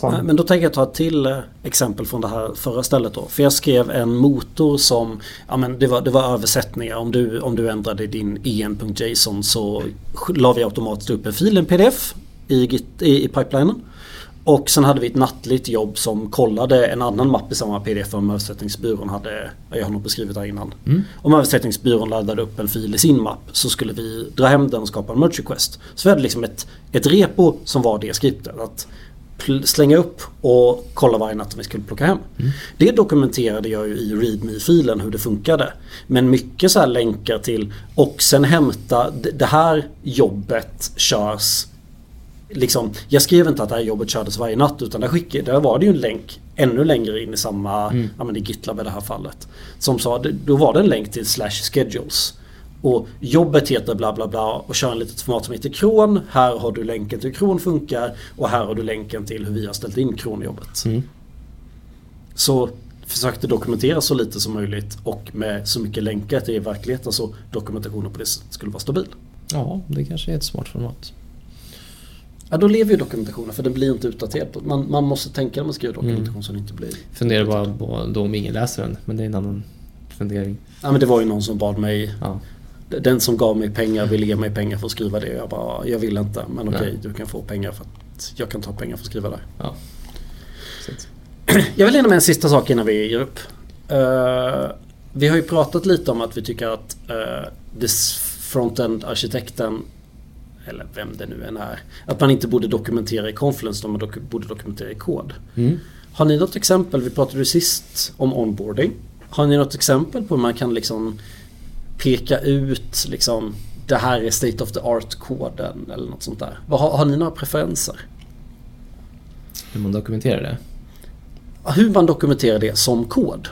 Sån... Men då tänker jag ta ett till eh, exempel från det här förra stället då. För jag skrev en motor som, ja men det var, det var översättningar. Om du, om du ändrade din en.json så la vi automatiskt upp en fil, en pdf i, i, i pipelinen. Och sen hade vi ett nattligt jobb som kollade en annan mapp i samma pdf om översättningsbyrån hade, jag har nog beskrivit det här innan. Mm. Om översättningsbyrån laddade upp en fil i sin mapp så skulle vi dra hem den och skapa en merge request. Så vi hade liksom ett, ett repo som var det skriptet. Att slänga upp och kolla varje natt om vi skulle plocka hem. Det dokumenterade jag ju i readme-filen hur det funkade. Men mycket så här länkar till och sen hämta det här jobbet körs Liksom, jag skrev inte att det här jobbet kördes varje natt utan där, skickade, där var det ju en länk ännu längre in i samma, ja men i GitLab i det här fallet. Som sa, då var det en länk till slash schedules. Och jobbet heter bla bla bla och kör en litet format som heter kron. Här har du länken till hur kron funkar och här har du länken till hur vi har ställt in kronjobbet. Mm. Så försökte dokumentera så lite som möjligt och med så mycket länkar till verkligheten så dokumentationen på det skulle vara stabil. Ja, det kanske är ett smart format. Ja, då lever ju dokumentationen för den blir inte utdaterad. Man, man måste tänka när man skriver dokumentation så den inte blir... Funderar bara på då om ingen läser den, men det är en annan fundering. Ja, men det var ju någon som bad mig Ja. Den som gav mig pengar ville ge mig pengar för att skriva det. Jag bara, jag vill inte. Men okej, Nej. du kan få pengar för att jag kan ta pengar för att skriva där. ja. [CLEARS THROAT] Jag vill hinna med en sista sak innan vi ger upp. Eh, vi har ju pratat lite om att vi tycker att uh, this frontend-arkitekten eller vem det nu än är. Att man inte borde dokumentera i Confluence, utan man dok- borde dokumentera i kod. mm. Har ni något exempel? Vi pratade ju sist om onboarding. Har ni något exempel på hur man kan liksom peka ut liksom det här är state of the art-koden eller något sånt där. Har, har ni några preferenser? Hur man dokumenterar det? Hur man dokumenterar det som kod.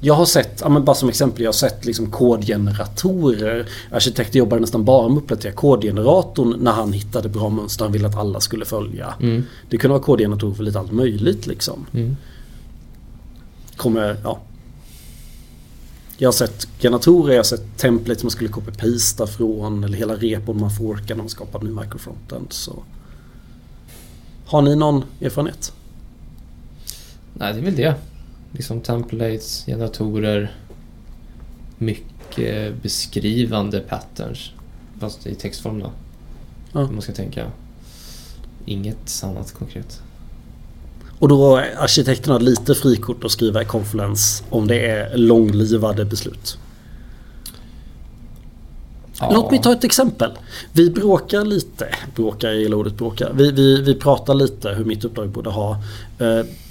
Jag har sett, ja, men bara som exempel, jag har sett liksom kodgeneratorer. Arkitekter jobbade nästan bara med att uppdatera kodgeneratorn när han hittade bra mönster han ville att alla skulle följa. Mm. Det kunde vara kodgeneratorer för lite allt möjligt liksom. Mm. Kommer, ja. Jag har sett generatorer, jag har sett templates man skulle copy-pasta från eller hela repon man forkar när man skapar ny microfrontend. Så. Har ni någon erfarenhet? Nej, det är väl det. Liksom templates, generatorer, mycket beskrivande patterns. Fast i textform då. Ja. Om man ska tänka. Inget annat konkret. Och då har arkitekterna lite frikort att skriva i Confluence om det är långlivade beslut. Låt mig ta ett exempel. Vi bråkar lite, bråkar i ordet bråkar. Vi, vi, vi pratar lite hur mitt uppdrag borde ha.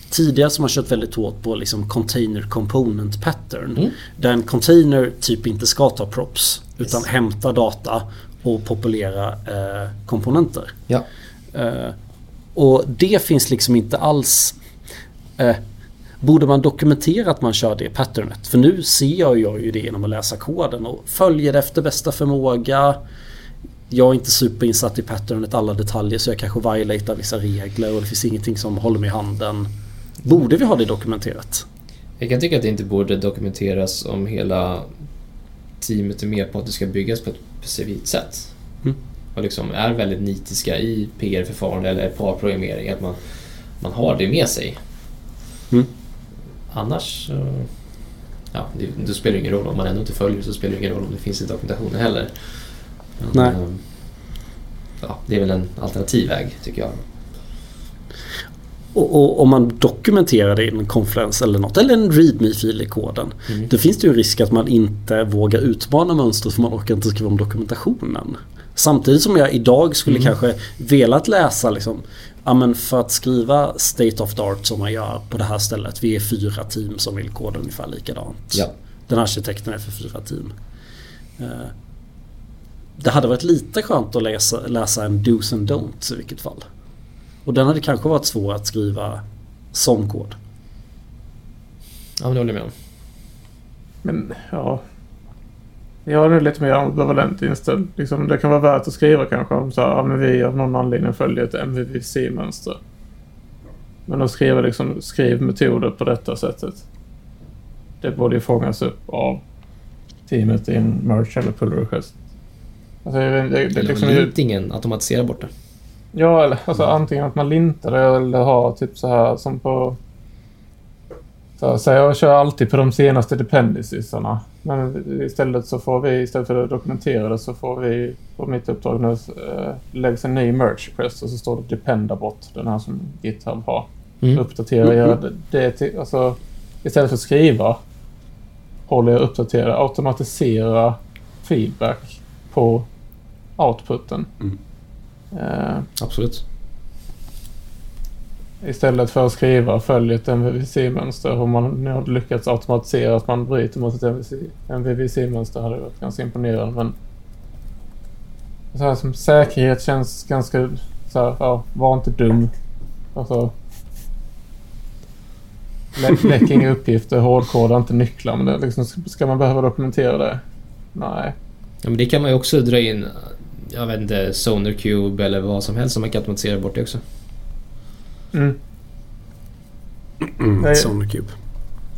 Tidigare som har kört väldigt hårt på liksom container component pattern. Mm. Där en container typ inte ska ta props utan Yes. hämta data och populera eh, komponenter. Ja. Eh, och det finns liksom inte alls... Eh, borde man dokumentera att man kör det patternet? För nu ser jag ju det genom att läsa koden och följer det efter bästa förmåga. Jag är inte superinsatt i patternet alla detaljer så jag kanske violatar vissa regler och det finns ingenting som håller mig i handen. Borde vi ha det dokumenterat? Jag kan tycka att det inte borde dokumenteras om hela teamet är med på att det ska byggas på ett specifikt sätt. Mm. Och liksom är väldigt nitiska i PR-förfarande eller par-programmering. Att man, man har det med sig. Mm. Annars. Ja, det, då spelar det ingen roll. Om man ändå inte följer så spelar det ingen roll om det finns i dokumentationen heller. Men, Nej. ehm, Ja, det är väl en alternativ väg tycker jag. Och, om man dokumenterar det i en konferens eller något eller en readme-fil i koden. Mm. Då finns det ju en risk att man inte vågar utmana mönstret för man orkar inte skriva om dokumentationen. Samtidigt som jag idag skulle Mm. kanske velat läsa liksom Ja men för att skriva state of the art som man gör på det här stället. Vi är fyra team som vill koda ungefär likadant. Ja. Den arkitekten är för fyra team. Eh, Det hade varit lite skönt att läsa, läsa en dos and don'ts i vilket fall. Och den hade kanske varit svår att skriva som kod. Ja, men det håller jag med om. Men ja. Jag är nu lite mer ambivalent inställd. Liksom, det kan vara värt att skriva kanske om så här, ja, men vi av någon anledning följer ett MVVC-mönster. Men att skriva liksom, skriv metoder på detta sättet. Det borde ju fångas upp av teamet i en merge eller pull request. Alltså, det, det, det, Eller liksom, liksom, lintingen, automatisera bort det. Ja, eller alltså antingen att man lintar det eller har typ så här som på... Så, här, så jag kör alltid på de senaste dependenciesarna. Men istället så får vi, istället för att dokumentera det så får vi på mitt uppdrag nu äh, läggs en ny merge request och så står det dependabot, den här som GitHub har. Mm. Uppdatera, göra det, det till, alltså istället för att skriva håller jag uppdatera, automatisera feedback på outputen. Mm. Eh, Absolut. Istället för att skriva följ ett MVVC-mönster. Om man nu lyckats automatisera att man bryter mot ett MVVC-mönster hade varit ganska imponerande. Men så här, som säkerhet känns ganska så här, ja, var inte dum. Alltså, lä [LAUGHS] läck inga uppgifter, hårdkoda inte nycklar. Men det, liksom, ska man behöva dokumentera det? Nej. Ja, men det kan man ju också dra in, jag vet inte, Sonar Cube eller vad som helst som man kan automatisera bort det också. Mm. Mm, Nej. SonarCube.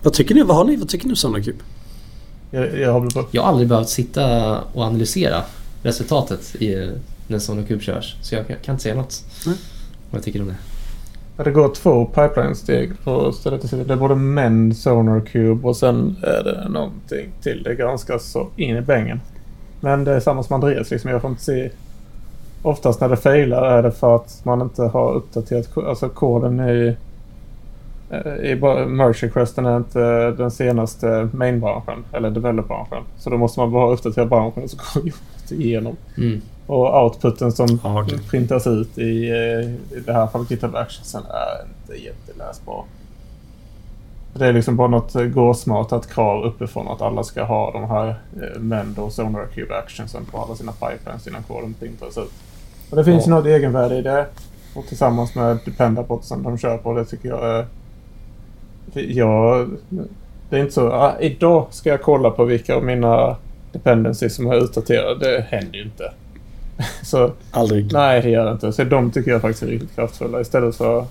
Vad tycker ni? Vad har ni? Vad tycker ni om SonarCube? Jag, jag har Jag har aldrig behövt sitta och analysera resultatet i när Sonar Cube körs. Så jag, jag kan inte säga något. Nej. Vad jag tycker om det. Det går två pipeline-steg på stället till. Det är både MEN, Sonar Cube och sen är det någonting till. Det granskas så in i bängen. Men det är samma som Andreas liksom. Jag får inte se... Oftast när det failar är det för att man inte har uppdaterat alltså koden i... eh, I merge requesten är inte den senaste main-branschen eller develop-branschen. Så då måste man bara uppdatera branschen så går jobbet [LAUGHS] igenom. Mm. Och outputen som okej. printas ut i, eh, i det här fallet GitHub Actionsen är inte jätteläsbar. Det är liksom bara något eh, gåsmatat krav uppifrån att alla ska ha de här eh, Mendo och Sonar Cube Actionsen på alla sina pipelines innan koden printas ut. Och det finns Ja. något egenvärde i det. Och tillsammans med Dependabotsen de kör på, det tycker jag är... Jag, det är inte så, ah, idag ska jag kolla på vilka av mina dependencies som är utdaterade. Det händer ju inte. [LAUGHS] så Aldrig. nej, det gör det inte. Så de tycker jag faktiskt är riktigt kraftfulla istället för...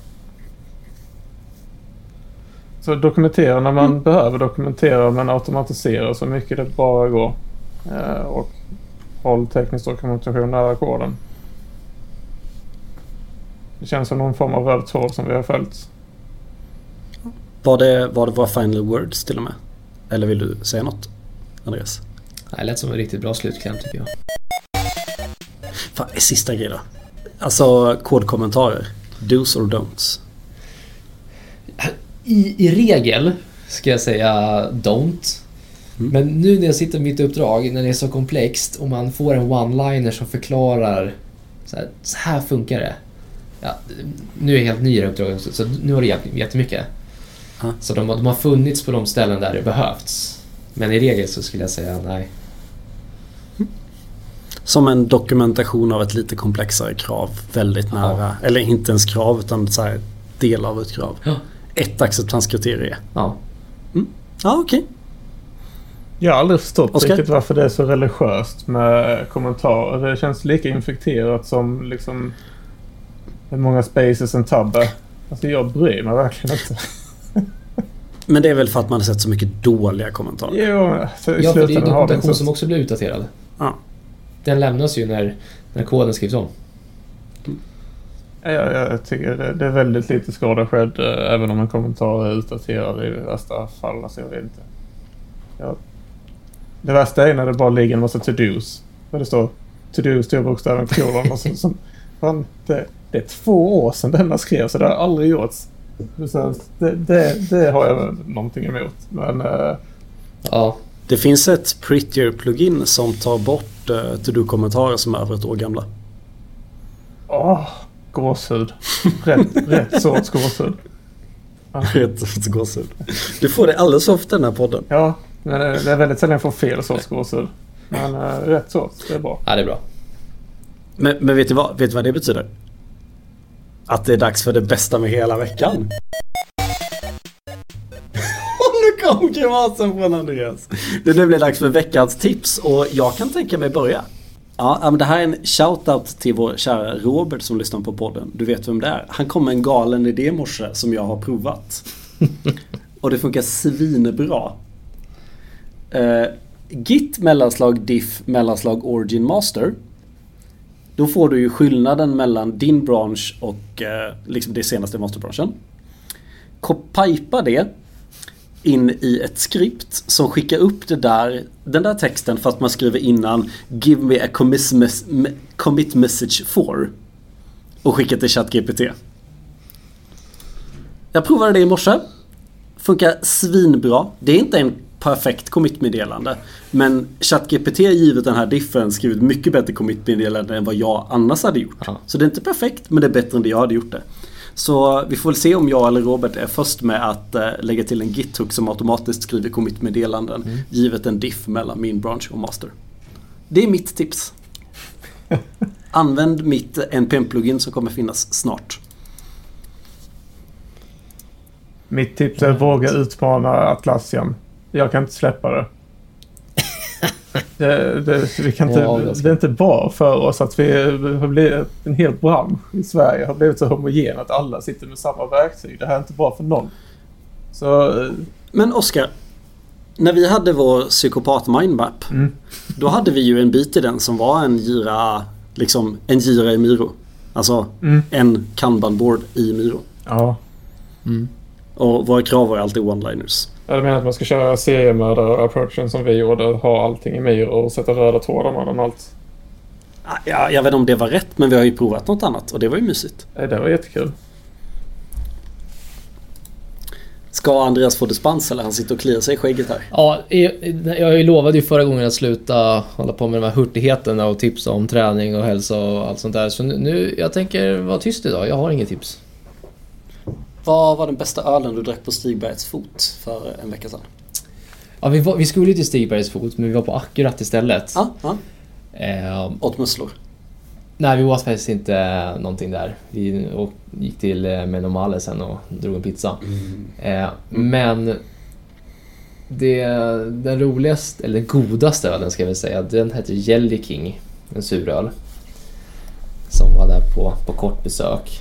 Så dokumentera när man behöver dokumentera men automatisera så mycket det bara går. Eh, och håll teknisk dokumentation nära koden. Det känns som någon form av röd tråd som vi har följt. Var det, var det våra final words till och med? Eller vill du säga något? Andreas? Det lät som en riktigt bra slutkläm tycker jag. Fan, sista grej då. Alltså kodkommentarer. Do's or don'ts. I, I regel ska jag säga don't. Mm. Men nu när jag sitter mitt uppdrag, när det är så komplext och man får en one-liner som förklarar så här, så här funkar det. Ja, nu är jag helt ny i det uppdraget, så, nu har det hjälpt jättemycket. Ja. Så de, har- de har funnits på de ställen där det behövts. Men i regel så skulle jag säga nej. Som en dokumentation av ett lite komplexare krav. Väldigt nära. Eller inte ens krav utan så här del av ett krav. Ja. Ett acceptanskriterium. Ja. Ja, okej. Jag har aldrig förstått Oskar? riktigt varför det är så religiöst med kommentarer. Det känns lika infekterat som liksom hur många spaces en tab är. Alltså jag bryr mig verkligen inte. [LAUGHS] Men det är väl för att man har sett så mycket dåliga kommentarer. Jo, så i ja, för det är ju dokumentation som också blir utdaterad. Ja. Den lämnas ju när, när koden skrivs om. Ja, jag, jag tycker det, det är väldigt lite skada skedd eh, även om en kommentar är utdaterad i värsta fall. Alltså jag vet inte. Ja. Det värsta är när det bara ligger en massa to-dos. Där det står to-do, storbokstäven, kolon och så, så, fan, det, det är två år sedan denna skrevs och det har aldrig gjorts. Så det, det, det har jag någonting emot. Men eh, Ja, Det finns ett Prettier-plugin som tar bort uh, to-do-kommentarer som är över ett år gamla. åh, gåshud. Rätt, rätt sorts gåshud. Rätt sorts gåshud. Du får det alldeles ofta i den här podden. Ja, men det det är väldigt sällan jag får fel sorts gåshud. Men eh, rätt sorts, det är bra. ja det är bra. Men, men vet, du vad, vet du vad det betyder? Att det är dags för det bästa med hela veckan. [LAUGHS] Nu kom grimasen från Andreas. Det nu blir dags för veckans tips och jag kan tänka mig börja. Ja, men det här är en shoutout till vår kära Robert som lyssnar på podden. Du vet vem det är. Han kom med en galen idé i morse som jag har provat. [LAUGHS] Och det funkar svinbra. Uh, git mellanslag diff mellanslag origin master. Då får du ju skillnaden mellan din bransch och eh, liksom det senaste masterbranschen. Pipa det in i ett skript som skickar upp det där, den där texten fast man skriver innan Give me a commit, mes- commit message for. Och skickar till ChatGPT. Jag provade det i morse. Funkar svinbra. Det är inte en perfekt commit-meddelande. Men ChatGPT givet den här diffen skrivit mycket bättre commit-meddelande än vad jag annars hade gjort. Ja. Så det är inte perfekt men det är bättre än det jag hade gjort det. Så vi får väl se om jag eller Robert är först med att eh, lägga till en git-hook som automatiskt skriver commit-meddelanden givet en diff mellan min branch och master. Det är mitt tips. [LAUGHS] Använd mitt NPM-plugin som kommer finnas snart. Mitt tips är att våga utmana Atlassian. Jag kan inte släppa det. Det, det, vi kan inte, Ja, det är inte bra för oss att vi har blivit en hel bransch i Sverige har blivit så homogen att alla sitter med samma verktyg. Det här är inte bra för någon. Så eh, Men Oskar, när vi hade vår psykopat mindmap Mm. Då hade vi ju en bit i den som var en gira, liksom en gira i Miro. Alltså Mm. en kanbanboard i Miro. ja. Mm. Och våra krav var alltid one-liners. Jag menar att man ska köra seriemördare-approachen som vi gjorde. Ha allting i Miro och sätta röda trådar mellan allt. Ja, jag vet inte om det var rätt men vi har ju provat något annat och det var ju mysigt. Eh, Det var jättekul. Ska Andreas få dispens eller han sitter och kliar sig i skägget här? Ja, jag jag lovade ju förra gången att sluta hålla på med de här hurtigheterna och tipsa om träning och hälsa och allt sånt där. Så nu, nu jag tänker vara tyst idag. Jag har inget tips. Vad var den bästa ölen du drack på Stigbergs fot för en vecka sedan? Ja, vi, var, vi skulle ju till Stigbergs fot, men vi var på Akkurat istället. Ja, ja. Eh, Åt musslor. nej, vi åt faktiskt inte någonting där. Vi gick till eh, Menomale sen och drog en pizza. Eh, men det, den roligaste, eller den godaste ölen ska jag väl säga, den heter Jelly King. En suröl. Som var där på, på kort besök.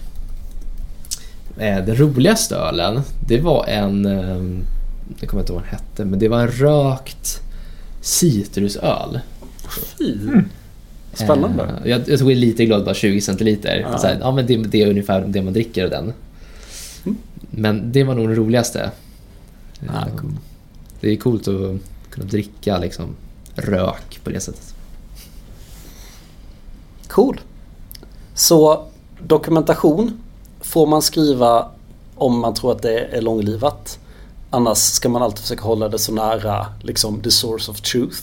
Eh, den roligaste ölen, det var en... Eh, jag kommer inte ihåg vad den hette, men det var en rökt citrusöl. Fy. Spännande. Eh, jag, jag tog en liten glas, bara 20 centiliter. Ja. Här, ja, men det, det är ungefär det man dricker av den. Mm. Men det var nog den roligaste. Ah, Eh, cool. Det är coolt att kunna dricka liksom rök på det sättet. Cool. Så dokumentation får man skriva om man tror att det är långlivat. Annars ska man alltid försöka hålla det så nära liksom the source of truth.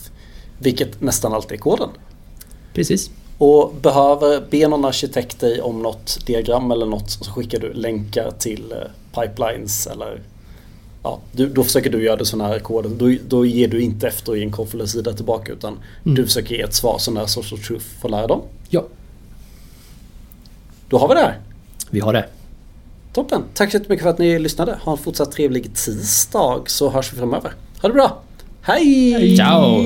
Vilket nästan alltid är koden. Precis. Och behöver be någon arkitekt dig om något diagram eller något så skickar du länkar till eh, pipelines eller ja, du, då försöker du göra det så nära koden. Då, då ger du inte efter i en konflikt-sida tillbaka utan Mm. du försöker ge ett svar så nära source of truth får lära dem. Ja, Då har vi det här. Vi har det. Toppen. Tack så jättemycket för att ni lyssnade. Ha en fortsatt trevlig tisdag så hörs vi framöver. Ha det bra. Hej! Ciao!